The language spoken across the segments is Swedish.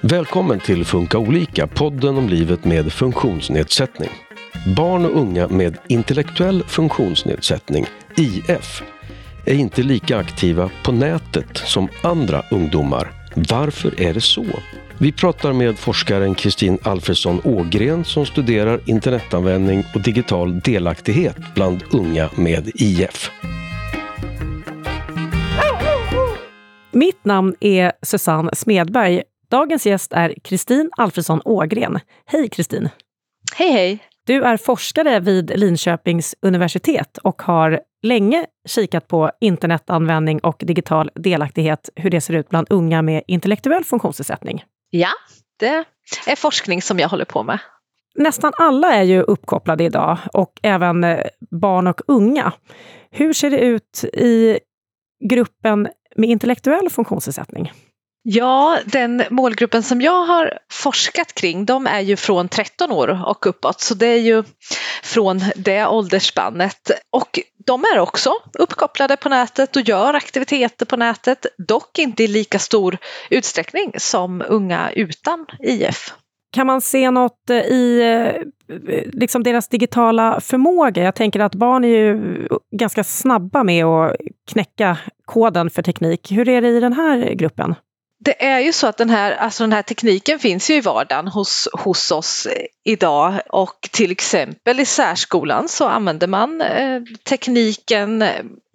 Välkommen till Funka olika, podden om livet med funktionsnedsättning. Barn och unga med intellektuell funktionsnedsättning, IF, är inte lika aktiva på nätet som andra ungdomar. Varför är det så? Vi pratar med forskaren Kristin Alfredsson Ågren som studerar internetanvändning och digital delaktighet bland unga med IF. Mitt namn är Susanne Smedberg. Dagens gäst är Kristin Alfredsson Ågren. Hej Kristin! Hej hej! Du är forskare vid Linköpings universitet och har länge kikat på internetanvändning och digital delaktighet, hur det ser ut bland unga med intellektuell funktionsnedsättning. Ja, det är forskning som jag håller på med. Nästan alla är ju uppkopplade idag och även eh, barn och unga. Hur ser det ut i gruppen med intellektuell funktionsnedsättning? Ja, den målgruppen som jag har forskat kring, de är ju från 13 år och uppåt, så det är ju från det åldersspannet. Och de är också uppkopplade på nätet och gör aktiviteter på nätet, dock inte i lika stor utsträckning som unga utan IF. Kan man se något eh, i eh, liksom deras digitala förmåga? Jag tänker att barn är ju ganska snabba med att knäcka koden för teknik. Hur är det i den här gruppen? Det är ju så att den här, alltså den här tekniken finns ju i vardagen hos, hos oss eh, idag och till exempel i särskolan så använder man eh, tekniken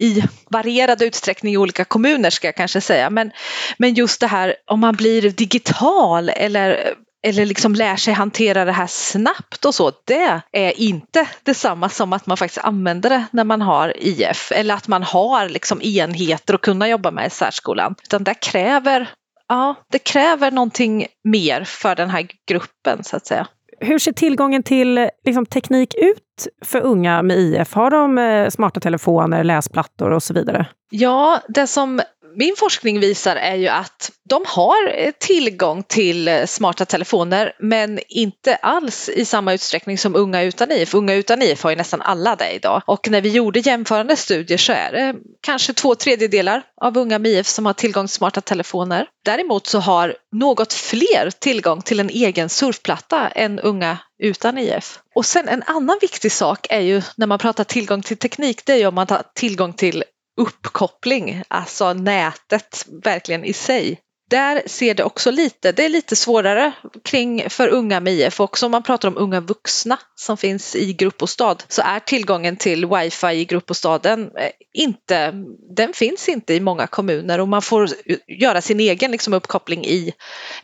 i varierad utsträckning i olika kommuner ska jag kanske säga. Men, men just det här om man blir digital eller eller liksom lär sig hantera det här snabbt och så, det är inte detsamma som att man faktiskt använder det när man har IF eller att man har liksom enheter att kunna jobba med i särskolan. Utan det kräver ja, det kräver någonting mer för den här gruppen så att säga. Hur ser tillgången till liksom, teknik ut för unga med IF? Har de eh, smarta telefoner, läsplattor och så vidare? Ja, det som min forskning visar är ju att de har eh, tillgång till eh, smarta telefoner men inte alls i samma utsträckning som unga utan IF. Unga utan IF har ju nästan alla det idag och när vi gjorde jämförande studier så är det kanske två tredjedelar av unga med IF som har tillgång till smarta telefoner. Däremot så har något fler tillgång till en egen surfplatta än unga utan IF. Och sen en annan viktig sak är ju när man pratar tillgång till teknik, det är ju om man har tillgång till uppkoppling, alltså nätet verkligen i sig. Där ser det också lite, det är lite svårare kring för unga med IF också om man pratar om unga vuxna som finns i gruppbostad så är tillgången till wifi i gruppbostaden eh, inte, den finns inte i många kommuner och man får göra sin egen liksom, uppkoppling i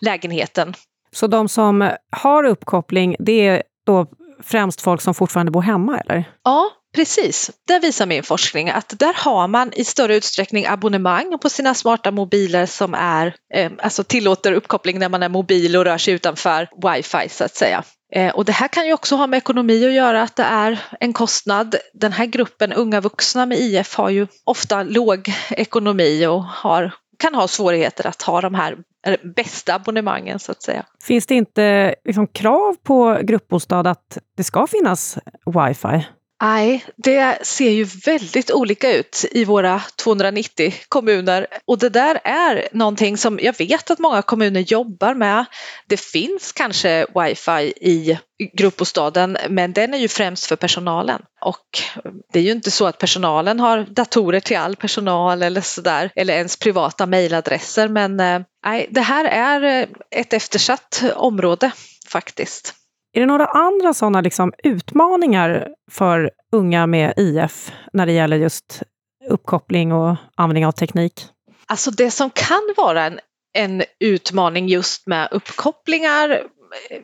lägenheten. Så de som har uppkoppling, det är då främst folk som fortfarande bor hemma eller? Ja, Precis, det visar min forskning att där har man i större utsträckning abonnemang på sina smarta mobiler som är, eh, alltså tillåter uppkoppling när man är mobil och rör sig utanför wifi så att säga. Eh, och det här kan ju också ha med ekonomi att göra, att det är en kostnad. Den här gruppen unga vuxna med IF har ju ofta låg ekonomi och har, kan ha svårigheter att ha de här bästa abonnemangen så att säga. Finns det inte liksom krav på gruppbostad att det ska finnas wifi? Nej, det ser ju väldigt olika ut i våra 290 kommuner och det där är någonting som jag vet att många kommuner jobbar med. Det finns kanske wifi i gruppbostaden men den är ju främst för personalen och det är ju inte så att personalen har datorer till all personal eller sådär eller ens privata mejladresser men eh, nej, det här är eh, ett eftersatt område faktiskt. Är det några andra sådana liksom utmaningar för unga med IF när det gäller just uppkoppling och användning av teknik? Alltså det som kan vara en, en utmaning just med uppkopplingar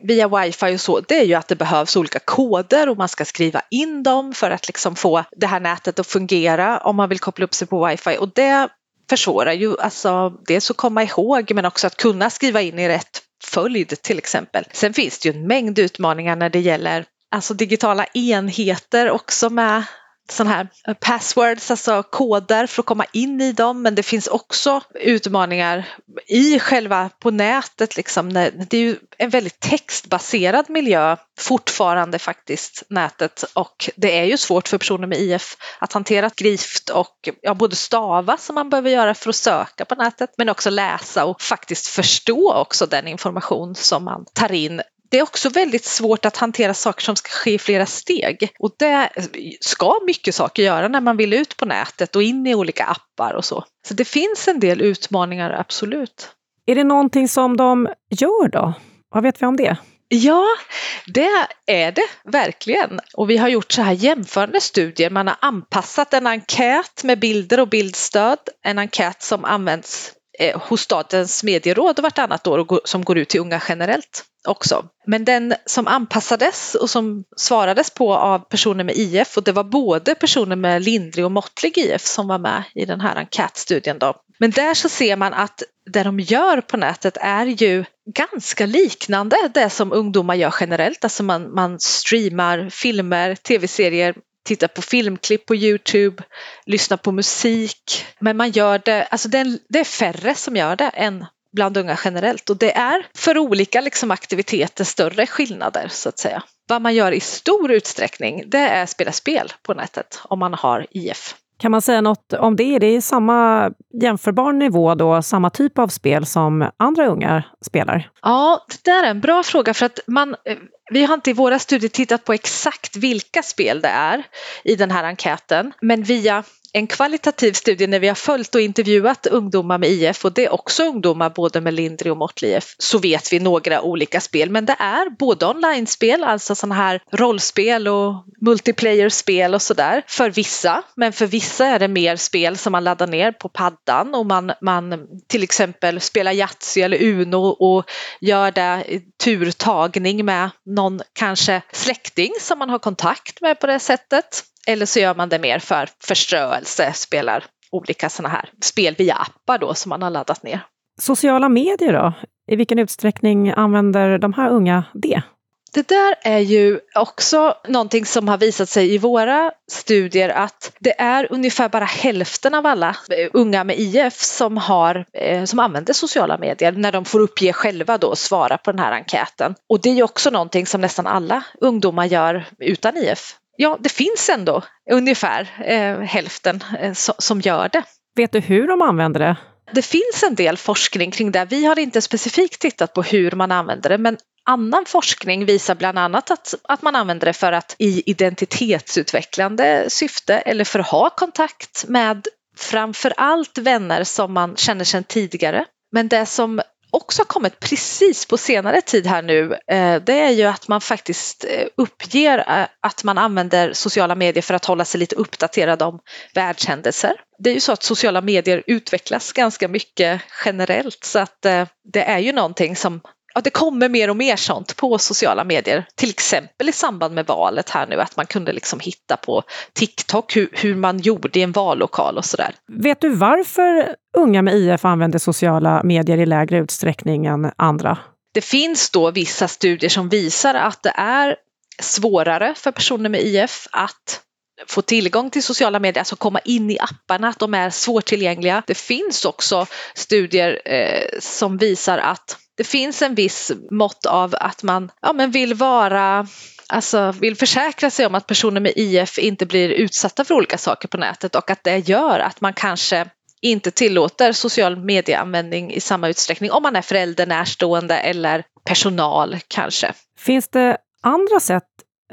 via wifi och så, det är ju att det behövs olika koder och man ska skriva in dem för att liksom få det här nätet att fungera om man vill koppla upp sig på wifi och det försvårar ju alltså dels att komma ihåg men också att kunna skriva in i rätt följd till exempel. Sen finns det ju en mängd utmaningar när det gäller alltså digitala enheter också med sådana här eh, passwords, alltså koder för att komma in i dem. Men det finns också utmaningar i själva på nätet. Liksom. Det är ju en väldigt textbaserad miljö fortfarande faktiskt, nätet. Och det är ju svårt för personer med IF att hantera skrift och ja, både stava som man behöver göra för att söka på nätet men också läsa och faktiskt förstå också den information som man tar in det är också väldigt svårt att hantera saker som ska ske i flera steg. Och det ska mycket saker göra när man vill ut på nätet och in i olika appar och så. Så det finns en del utmaningar, absolut. Är det någonting som de gör då? Vad vet vi om det? Ja, det är det verkligen. Och vi har gjort så här jämförande studier. Man har anpassat en enkät med bilder och bildstöd. En enkät som används eh, hos Statens medieråd vartannat år och som går ut till unga generellt också. Men den som anpassades och som svarades på av personer med IF och det var både personer med lindrig och måttlig IF som var med i den här enkätstudien då. Men där så ser man att det de gör på nätet är ju ganska liknande det som ungdomar gör generellt. Alltså man, man streamar filmer, tv-serier, tittar på filmklipp på Youtube, lyssnar på musik. Men man gör det, alltså det är, det är färre som gör det än bland unga generellt och det är för olika liksom, aktiviteter större skillnader så att säga. Vad man gör i stor utsträckning det är att spela spel på nätet om man har IF. Kan man säga något om det? Det är samma jämförbar nivå då, samma typ av spel som andra unga spelar? Ja, det där är en bra fråga för att man, eh, vi har inte i våra studier tittat på exakt vilka spel det är i den här enkäten, men via en kvalitativ studie när vi har följt och intervjuat ungdomar med IF och det är också ungdomar både med lindrig och måttlig IF så vet vi några olika spel men det är både online-spel, alltså sådana här rollspel och multiplayer-spel och sådär för vissa men för vissa är det mer spel som man laddar ner på paddan och man, man till exempel spelar Yatzy eller Uno och gör det turtagning med någon kanske släkting som man har kontakt med på det sättet. Eller så gör man det mer för förströelse, spelar olika sådana här spel via appar då som man har laddat ner. Sociala medier då? I vilken utsträckning använder de här unga det? Det där är ju också någonting som har visat sig i våra studier att det är ungefär bara hälften av alla unga med IF som, har, eh, som använder sociala medier när de får uppge själva då och svara på den här enkäten. Och det är ju också någonting som nästan alla ungdomar gör utan IF ja, det finns ändå ungefär eh, hälften eh, so som gör det. Vet du hur de använder det? Det finns en del forskning kring det. Vi har inte specifikt tittat på hur man använder det men annan forskning visar bland annat att, att man använder det för att i identitetsutvecklande syfte eller för att ha kontakt med framför allt vänner som man känner sedan tidigare. Men det som också kommit precis på senare tid här nu, eh, det är ju att man faktiskt eh, uppger eh, att man använder sociala medier för att hålla sig lite uppdaterad om världshändelser. Det är ju så att sociala medier utvecklas ganska mycket generellt så att det är ju någonting som ja, det kommer mer och mer sånt på sociala medier. Till exempel i samband med valet här nu att man kunde liksom hitta på TikTok hur, hur man gjorde i en vallokal och sådär. Vet du varför unga med IF använder sociala medier i lägre utsträckning än andra? Det finns då vissa studier som visar att det är svårare för personer med IF att få tillgång till sociala medier, alltså komma in i apparna, att de är svårtillgängliga. Det finns också studier eh, som visar att det finns en viss mått av att man ja, men vill vara alltså vill försäkra sig om att personer med IF inte blir utsatta för olika saker på nätet och att det gör att man kanske inte tillåter social medieanvändning i samma utsträckning om man är förälder, närstående eller personal kanske. Finns det andra sätt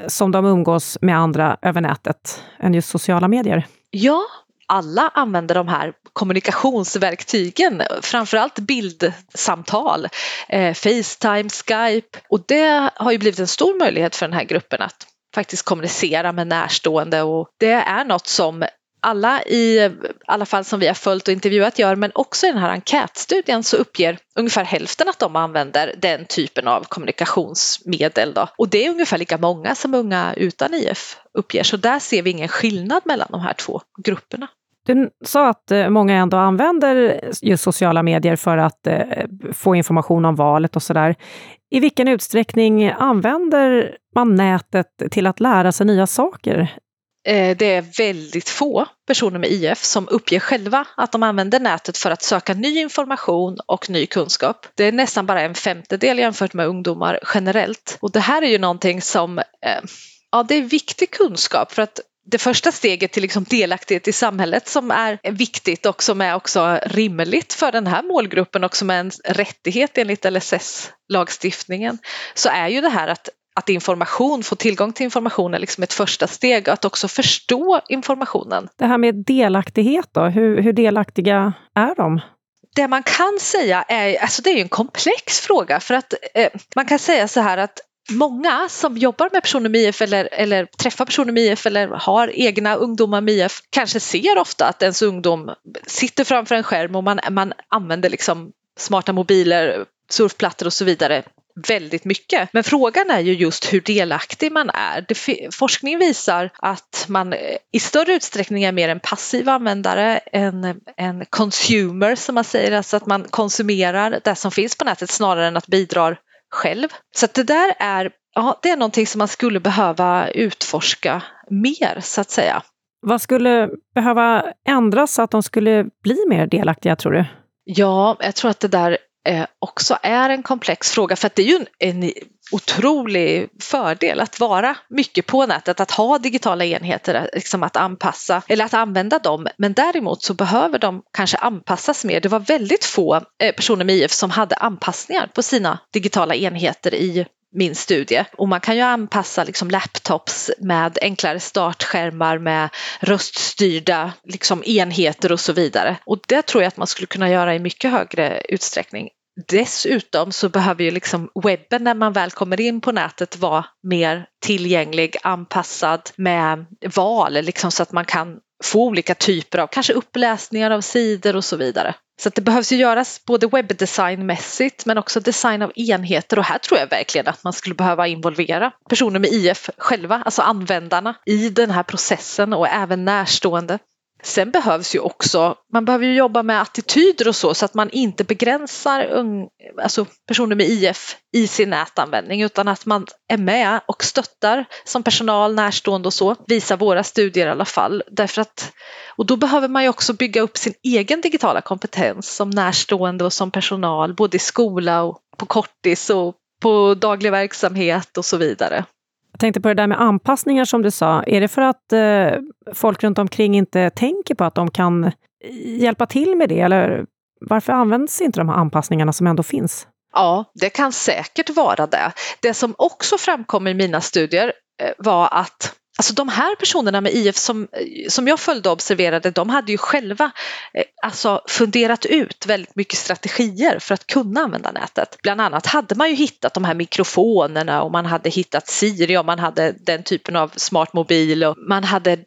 som de umgås med andra över nätet än just sociala medier? Ja, alla använder de här kommunikationsverktygen, framförallt bildsamtal, eh, Facetime, Skype och det har ju blivit en stor möjlighet för den här gruppen att faktiskt kommunicera med närstående och det är något som alla i alla fall som vi har följt och intervjuat gör men också i den här enkätstudien så uppger ungefär hälften att de använder den typen av kommunikationsmedel. Då. Och det är ungefär lika många som unga utan IF uppger så där ser vi ingen skillnad mellan de här två grupperna. Du sa att eh, många ändå använder just sociala medier för att eh, få information om valet och sådär. I vilken utsträckning använder man nätet till att lära sig nya saker Eh, det är väldigt få personer med IF som uppger själva att de använder nätet för att söka ny information och ny kunskap. Det är nästan bara en femtedel jämfört med ungdomar generellt. Och det här är ju någonting som, eh, ja det är viktig kunskap för att det första steget till liksom delaktighet i samhället som är viktigt och som är också rimligt för den här målgruppen och som är en rättighet enligt LSS-lagstiftningen så är ju det här att att information, få tillgång till information är liksom ett första steg, att också förstå informationen. Det här med delaktighet då, hur, hur delaktiga är de? Det man kan säga är, alltså det är en komplex fråga för att eh, man kan säga så här att många som jobbar med personer med IF eller, eller träffar personer med IF eller har egna ungdomar med IF kanske ser ofta att ens ungdom sitter framför en skärm och man, man använder liksom smarta mobiler, surfplattor och så vidare väldigt mycket. Men frågan är ju just hur delaktig man är. Det, forskning visar att man i större utsträckning är mer en passiv användare, en, en consumer som man säger, alltså att man konsumerar det som finns på nätet snarare än att bidra själv. Så att det där är, ja, det är någonting som man skulle behöva utforska mer så att säga. Vad skulle behöva ändras så att de skulle bli mer delaktiga tror du? Ja, jag tror att det där eh, också är en komplex fråga för att det är ju en, en otrolig fördel att vara mycket på nätet, att ha digitala enheter, eh, liksom att anpassa eller att använda dem. Men däremot så behöver de kanske anpassas mer. Det var väldigt få eh, personer med IF som hade anpassningar på sina digitala enheter i min studie. Och man kan ju anpassa liksom laptops med enklare startskärmar med röststyrda liksom enheter och så vidare. Och det tror jag att man skulle kunna göra i mycket högre utsträckning. Dessutom så behöver ju liksom webben när man väl kommer in på nätet vara mer tillgänglig, anpassad med val liksom så att man kan få olika typer av kanske uppläsningar av sidor och så vidare. Så det behövs ju göras både webbdesignmässigt men också design av enheter och här tror jag verkligen att man skulle behöva involvera personer med IF själva, alltså användarna i den här processen och även närstående. Sen behövs ju också, man behöver ju jobba med attityder och så, så att man inte begränsar un, alltså personer med IF i sin nätanvändning utan att man är med och stöttar som personal, närstående och så, visar våra studier i alla fall. Därför att, och då behöver man ju också bygga upp sin egen digitala kompetens som närstående och som personal, både i skola och på kortis och på daglig verksamhet och så vidare. Jag tänkte på det där med anpassningar som du sa. Är det för att eh, folk runt omkring inte tänker på att de kan hjälpa till med det? Eller varför används inte de här anpassningarna som ändå finns? Ja, det kan säkert vara det. Det som också framkom i mina studier eh, var att Alltså de här personerna med IF som, som jag följde och observerade, de hade ju själva eh, alltså funderat ut väldigt mycket strategier för att kunna använda nätet. Bland annat hade man ju hittat de här mikrofonerna och man hade hittat Siri och man hade den typen av smart mobil och man hade eh,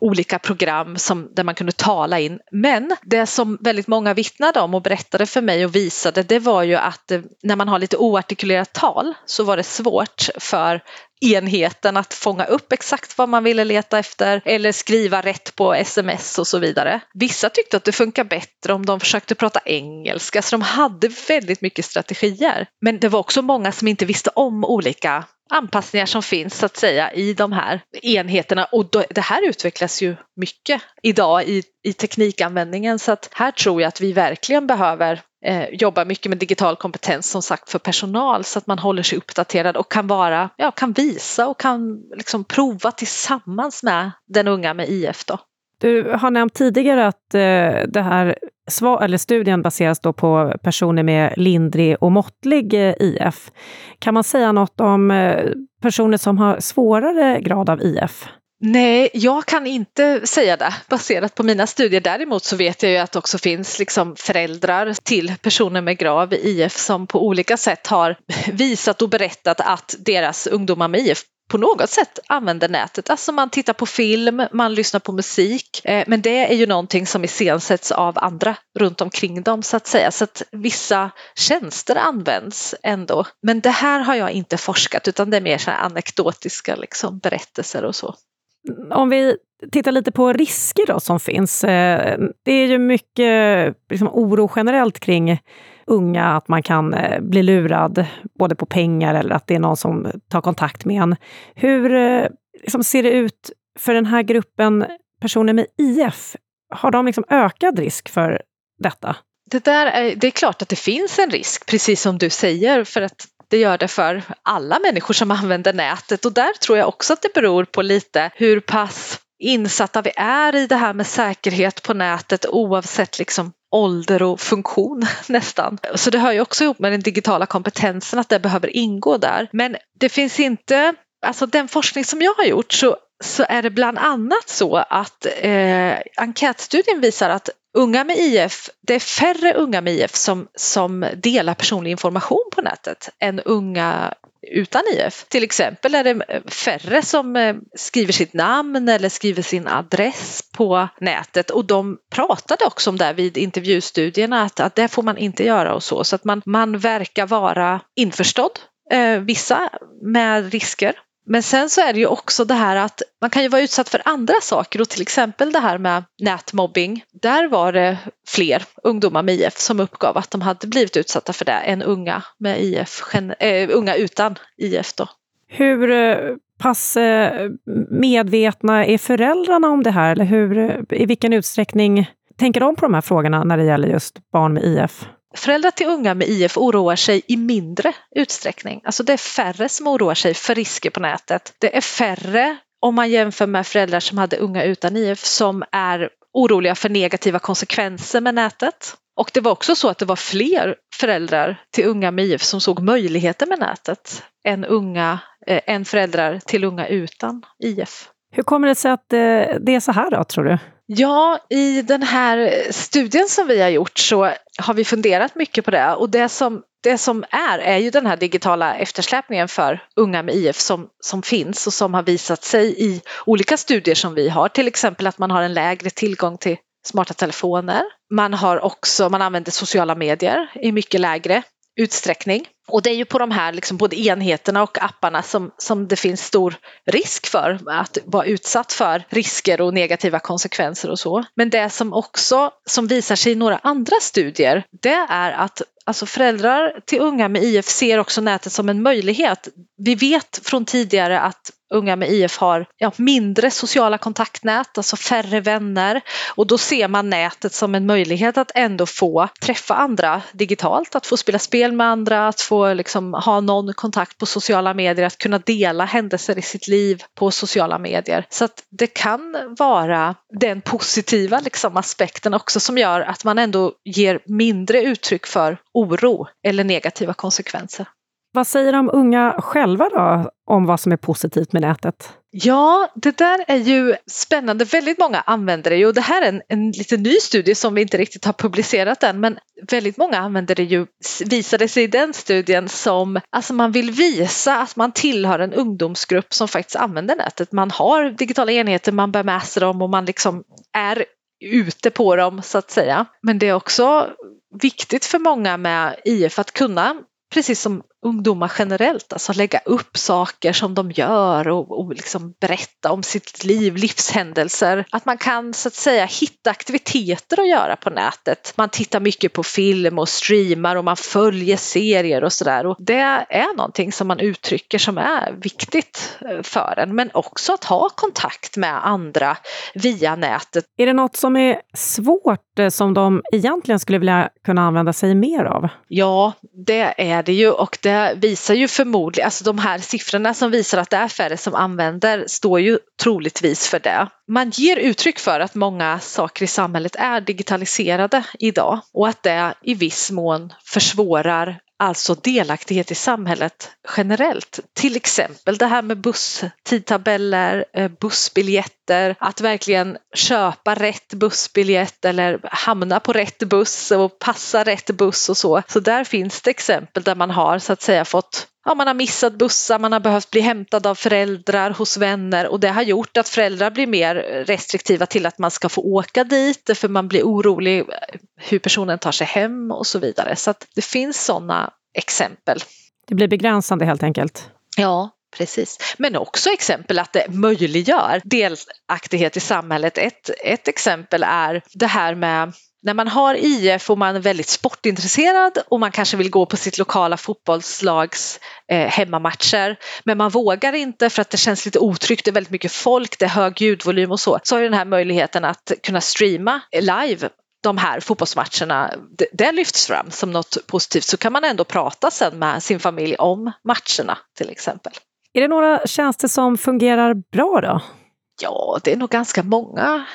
olika program som, där man kunde tala in. Men det som väldigt många vittnade om och berättade för mig och visade det var ju att eh, när man har lite oartikulerat tal så var det svårt för enheten att fånga upp exakt vad man ville leta efter eller skriva rätt på sms och så vidare. Vissa tyckte att det funkar bättre om de försökte prata engelska så de hade väldigt mycket strategier. Men det var också många som inte visste om olika anpassningar som finns så att säga i de här enheterna. Och det här utvecklas ju mycket idag i, i teknikanvändningen. Så att här tror jag att vi verkligen behöver eh, jobba mycket med digital kompetens som sagt för personal. Så att man håller sig uppdaterad och kan vara, ja, kan visa och kan liksom prova tillsammans med den unga med IF då. Du har nämnt tidigare att eh, det här eller studien baseras då på personer med lindrig och måttlig eh, IF. Kan man säga något om eh, personer som har svårare grad av IF? Nej, jag kan inte säga det baserat på mina studier. Däremot så vet jag ju att det också finns liksom föräldrar till personer med grav IF som på olika sätt har visat och berättat att deras ungdomar med IF på något sätt använder nätet. Alltså man tittar på film, man lyssnar på musik. Eh, men det är ju någonting som iscensätts av andra runt omkring dem så att säga. Så att vissa tjänster används ändå. Men det här har jag inte forskat utan det är mer så anekdotiska liksom, berättelser och så. Om vi tittar lite på risker då som finns. Eh, det är ju mycket liksom, oro generellt kring unga, att man kan eh, bli lurad både på pengar eller att det är någon som tar kontakt med en. Hur eh, liksom, ser det ut för den här gruppen personer med IF, har de liksom ökad risk för detta? Det, där är, det är klart att det finns en risk, precis som du säger, för att det gör det för alla människor som använder nätet och där tror jag också att det beror på lite hur pass insatta vi är i det här med säkerhet på nätet oavsett liksom ålder och funktion nästan. Så det hör ju också ihop med den digitala kompetensen att det behöver ingå där. Men det finns inte, alltså den forskning som jag har gjort så så är det bland annat så att eh, enkätstudien visar att unga med IF, det är färre unga med IF som, som delar personlig information på nätet än unga utan IF. Till exempel är det eh, färre som eh, skriver sitt namn eller skriver sin adress på nätet och de pratade också om det vid intervjustudierna att, att det får man inte göra och så. Så att man, man verkar vara införstådd, eh, vissa med risker men sen så är det ju också det här att man kan ju vara utsatt för andra saker och till exempel det här med nätmobbing. Där var det fler ungdomar med IF som uppgav att de hade blivit utsatta för det än unga, med IF, äh, eh, unga utan IF. Då. Hur eh, pass eh, medvetna är föräldrarna om det här? Eller hur, i vilken utsträckning tänker de på de här frågorna när det gäller just barn med IF? Föräldrar till unga med IF oroar sig i mindre utsträckning. Alltså det är färre som oroar sig för risker på nätet. Det är färre om man jämför med föräldrar som hade unga utan IF som är oroliga för negativa konsekvenser med nätet. Och det var också så att det var fler föräldrar till unga med IF som såg möjligheter med nätet än, unga, eh, än föräldrar till unga utan IF. Hur kommer det sig att eh, det är så här då, tror du? Ja, i den här studien som vi har gjort så har vi funderat mycket på det och det som, det som är är ju den här digitala eftersläpningen för unga med IF som, som finns och som har visat sig i olika studier som vi har, till exempel att man har en lägre tillgång till smarta telefoner. Man har också, man använder sociala medier i mycket lägre utsträckning. Och det är ju på de här liksom både enheterna och apparna som, som det finns stor risk för att vara utsatt för risker och negativa konsekvenser och så. Men det som också som visar sig i några andra studier det är att alltså föräldrar till unga med IF ser också nätet som en möjlighet. Vi vet från tidigare att unga med IF har ja, mindre sociala kontaktnät, alltså färre vänner och då ser man nätet som en möjlighet att ändå få träffa andra digitalt, att få spela spel med andra, att få liksom, ha någon kontakt på sociala medier, att kunna dela händelser i sitt liv på sociala medier. Så att det kan vara den positiva liksom, aspekten också som gör att man ändå ger mindre uttryck för oro eller negativa konsekvenser. Vad säger de unga själva då om vad som är positivt med nätet? Ja, det där är ju spännande. Väldigt många använder det ju och det här är en, en lite ny studie som vi inte riktigt har publicerat än men väldigt många använder det ju, visade sig i den studien som, alltså man vill visa att man tillhör en ungdomsgrupp som faktiskt använder nätet. Man har digitala enheter, man bär med sig dem och man liksom är ute på dem så att säga. Men det är också viktigt för många med IF att kunna precis som ungdomar generellt, alltså lägga upp saker som de gör och, och liksom berätta om sitt liv, livshändelser. Att man kan så att säga hitta aktiviteter att göra på nätet. Man tittar mycket på film och streamar och man följer serier och sådär och det är någonting som man uttrycker som är viktigt eh, för en men också att ha kontakt med andra via nätet. Är det något som är svårt eh, som de egentligen skulle vilja kunna använda sig mer av? Ja, det är det ju och det visar ju förmodligen, alltså de här siffrorna som visar att det är färre som använder står ju troligtvis för det. Man ger uttryck för att många saker i samhället är digitaliserade idag och att det i viss mån försvårar alltså delaktighet i samhället generellt. Till exempel det här med busstidtabeller, eh, bussbiljetter, att verkligen köpa rätt bussbiljett eller hamna på rätt buss och passa rätt buss och så. Så där finns det exempel där man har så att säga fått ja, man har missat bussar, man har behövt bli hämtad av föräldrar hos vänner och det har gjort att föräldrar blir mer restriktiva till att man ska få åka dit för man blir orolig hur personen tar sig hem och så vidare. Så att det finns sådana exempel. Det blir begränsande helt enkelt. Ja, Precis. Men också exempel att det möjliggör delaktighet i samhället. Ett, ett exempel är det här med när man har IF och man är väldigt sportintresserad och man kanske vill gå på sitt lokala fotbollslags eh, hemmamatcher men man vågar inte för att det känns lite otryggt, det är väldigt mycket folk, det är hög ljudvolym och så, så har ju den här möjligheten att kunna streama live de här fotbollsmatcherna, det, det lyfts fram som något positivt så kan man ändå prata sen med sin familj om matcherna till exempel. Är det några tjänster som fungerar bra då? Ja, det är nog ganska många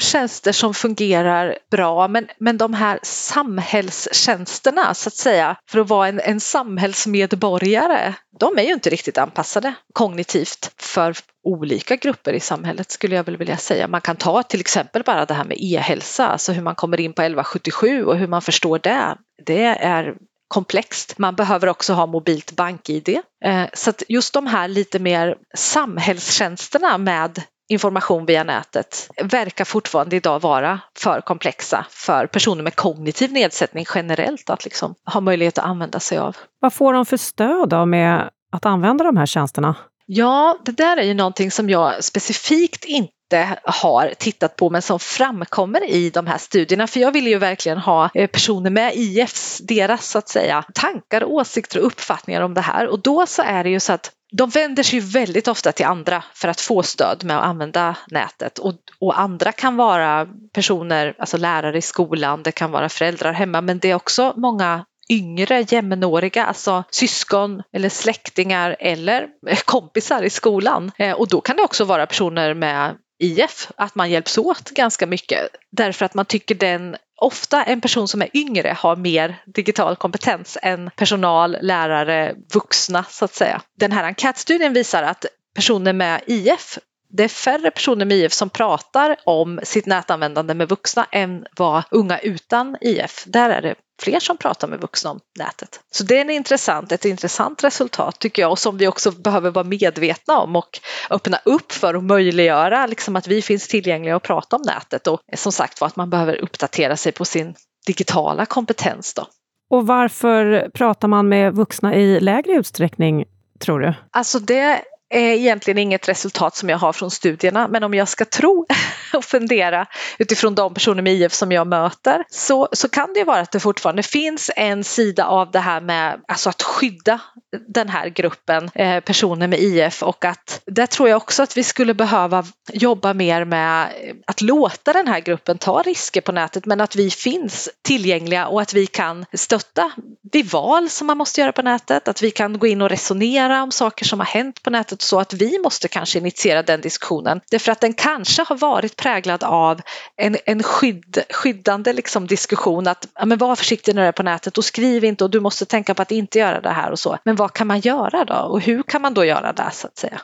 tjänster som fungerar bra men, men de här samhällstjänsterna så att säga för att vara en, en samhällsmedborgare de är ju inte riktigt anpassade kognitivt för olika grupper i samhället skulle jag väl vilja säga. Man kan ta till exempel bara det här med e-hälsa, alltså hur man kommer in på 1177 och hur man förstår det. Det är komplext. Man behöver också ha mobilt bank-id. Eh, så att just de här lite mer samhällstjänsterna med information via nätet verkar fortfarande idag vara för komplexa för personer med kognitiv nedsättning generellt att liksom ha möjlighet att använda sig av. Vad får de för stöd då med att använda de här tjänsterna? Ja, det där är ju någonting som jag specifikt inte har tittat på men som framkommer i de här studierna. För jag vill ju verkligen ha eh, personer med IFs, deras så att säga tankar, åsikter och uppfattningar om det här. Och då så är det ju så att de vänder sig väldigt ofta till andra för att få stöd med att använda nätet och, och, andra kan vara personer, alltså lärare i skolan, det kan vara föräldrar hemma men det är också många yngre jämnåriga, alltså syskon eller släktingar eller kompisar i skolan. Eh, och då kan det också vara personer med IF, att man hjälps åt ganska mycket därför att man tycker den ofta en person som är yngre har mer digital kompetens än personal, lärare, vuxna så att säga. Den här enkätstudien visar att personer med IF det är färre personer med IF som pratar om sitt nätanvändande med vuxna än vad unga utan IF. Där är det fler som pratar med vuxna om nätet. Så det är en intressant, ett intressant resultat tycker jag och som vi också behöver vara medvetna om och öppna upp för och möjliggöra liksom att vi finns tillgängliga och prata om nätet och som sagt var att man behöver uppdatera sig på sin digitala kompetens då. Och varför pratar man med vuxna i lägre utsträckning tror du? Alltså det är egentligen inget resultat som jag har från studierna men om jag ska tro och fundera utifrån de personer med IF som jag möter så, så kan det vara att det fortfarande finns en sida av det här med alltså att skydda den här gruppen eh, personer med IF och att där tror jag också att vi skulle behöva jobba mer med att låta den här gruppen ta risker på nätet men att vi finns tillgängliga och att vi kan stötta vid val som man måste göra på nätet, att vi kan gå in och resonera om saker som har hänt på nätet så att vi måste kanske initiera den diskussionen. Därför att den kanske har varit präglad av en, en skydd, skyddande liksom diskussion att ja, men var försiktig när du är på nätet och skriv inte och du måste tänka på att inte göra det här och så. Men vad kan man göra då och hur kan man då göra det så att säga?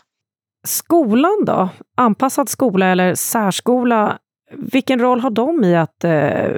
Skolan då? Anpassad skola eller särskola? Vilken roll har de i att eh,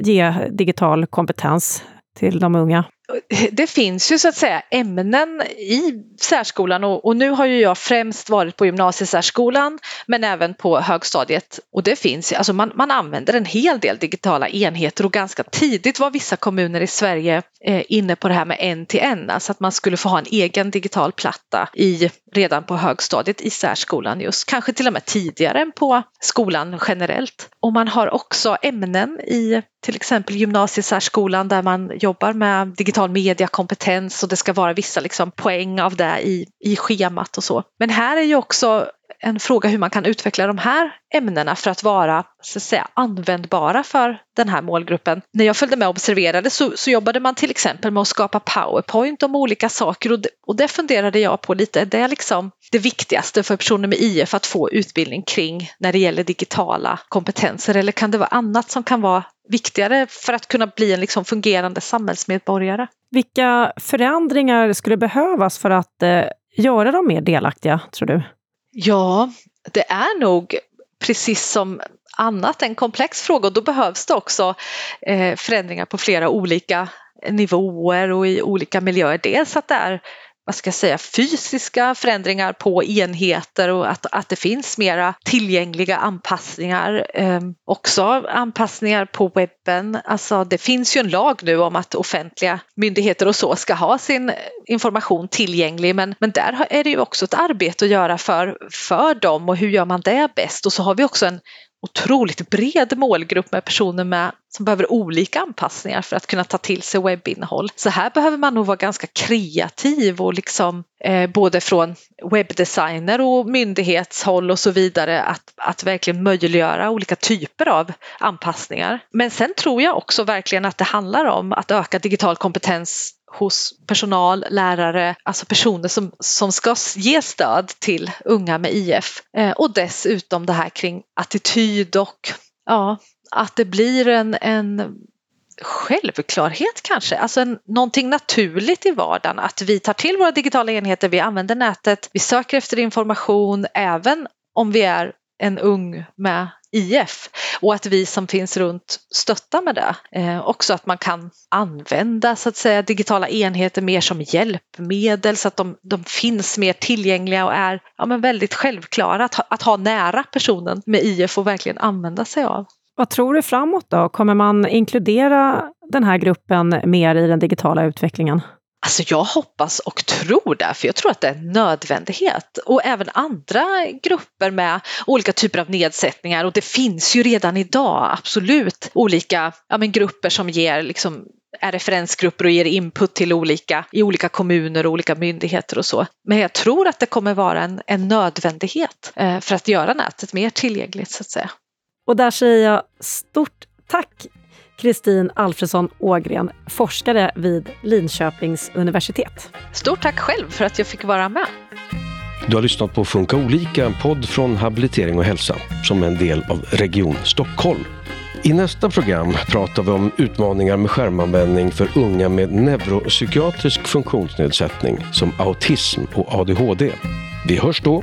ge digital kompetens till de unga? det finns ju så att säga ämnen i särskolan och, och, nu har ju jag främst varit på gymnasiesärskolan men även på högstadiet och det finns alltså man, man använder en hel del digitala enheter och ganska tidigt var vissa kommuner i Sverige eh, inne på det här med en till en, alltså att man skulle få ha en egen digital platta i, redan på högstadiet i särskolan just, kanske till och med tidigare än på skolan generellt. Och man har också ämnen i till exempel gymnasiesärskolan där man jobbar med digital mediakompetens och det ska vara vissa liksom poäng av det i, i schemat och så. Men här är ju också en fråga hur man kan utveckla de här ämnena för att vara så att säga, användbara för den här målgruppen. När jag följde med och observerade så, så jobbade man till exempel med att skapa powerpoint om olika saker och det, och det funderade jag på lite. Är det liksom det viktigaste för personer med IF att få utbildning kring när det gäller digitala kompetenser eller kan det vara annat som kan vara viktigare för att kunna bli en liksom fungerande samhällsmedborgare? Vilka förändringar skulle behövas för att eh, göra dem mer delaktiga, tror du? Ja, det är nog precis som annat en komplex fråga och då behövs det också eh, förändringar på flera olika nivåer och i olika miljöer. Dels att det är vad ska jag säga, fysiska förändringar på enheter och att, att det finns mera tillgängliga anpassningar. Eh, också anpassningar på webben. Alltså det finns ju en lag nu om att offentliga myndigheter och så ska ha sin information tillgänglig men, men där är det ju också ett arbete att göra för, för dem och hur gör man det bäst? Och så har vi också en otroligt bred målgrupp med personer med, som behöver olika anpassningar för att kunna ta till sig webbinnehåll. Så här behöver man nog vara ganska kreativ och liksom eh, både från webbdesigner och myndighetshåll och så vidare att, att verkligen möjliggöra olika typer av anpassningar. Men sen tror jag också verkligen att det handlar om att öka digital kompetens hos personal, lärare, alltså personer som, som ska ge stöd till unga med IF. Eh, och dessutom det här kring attityd och ja, att det blir en, en självklarhet kanske, alltså en, någonting naturligt i vardagen att vi tar till våra digitala enheter, vi använder nätet, vi söker efter information även om vi är en ung med IF och att vi som finns runt stöttar med det. Eh, också att man kan använda så att säga digitala enheter mer som hjälpmedel så att de, de finns mer tillgängliga och är ja, men väldigt självklara att ha, att ha nära personen med IF och verkligen använda sig av. Vad tror du framåt då? Kommer man inkludera den här gruppen mer i den digitala utvecklingen? Alltså jag hoppas och tror det, för jag tror att det är en nödvändighet. Och även andra grupper med olika typer av nedsättningar och det finns ju redan idag absolut olika ja, men grupper som ger liksom är referensgrupper och ger input till olika, i olika kommuner och olika myndigheter och så. Men jag tror att det kommer vara en, en nödvändighet eh, för att göra nätet mer tillgängligt så att säga. Och där säger jag stort tack Kristin Alfredsson Ågren, forskare vid Linköpings universitet. Stort tack själv för att jag fick vara med. Du har lyssnat på Funka olika, en podd från Habilitering och hälsa som är en del av Region Stockholm. I nästa program pratar vi om utmaningar med skärmanvändning för unga med neuropsykiatrisk funktionsnedsättning som autism och ADHD. Vi hörs då!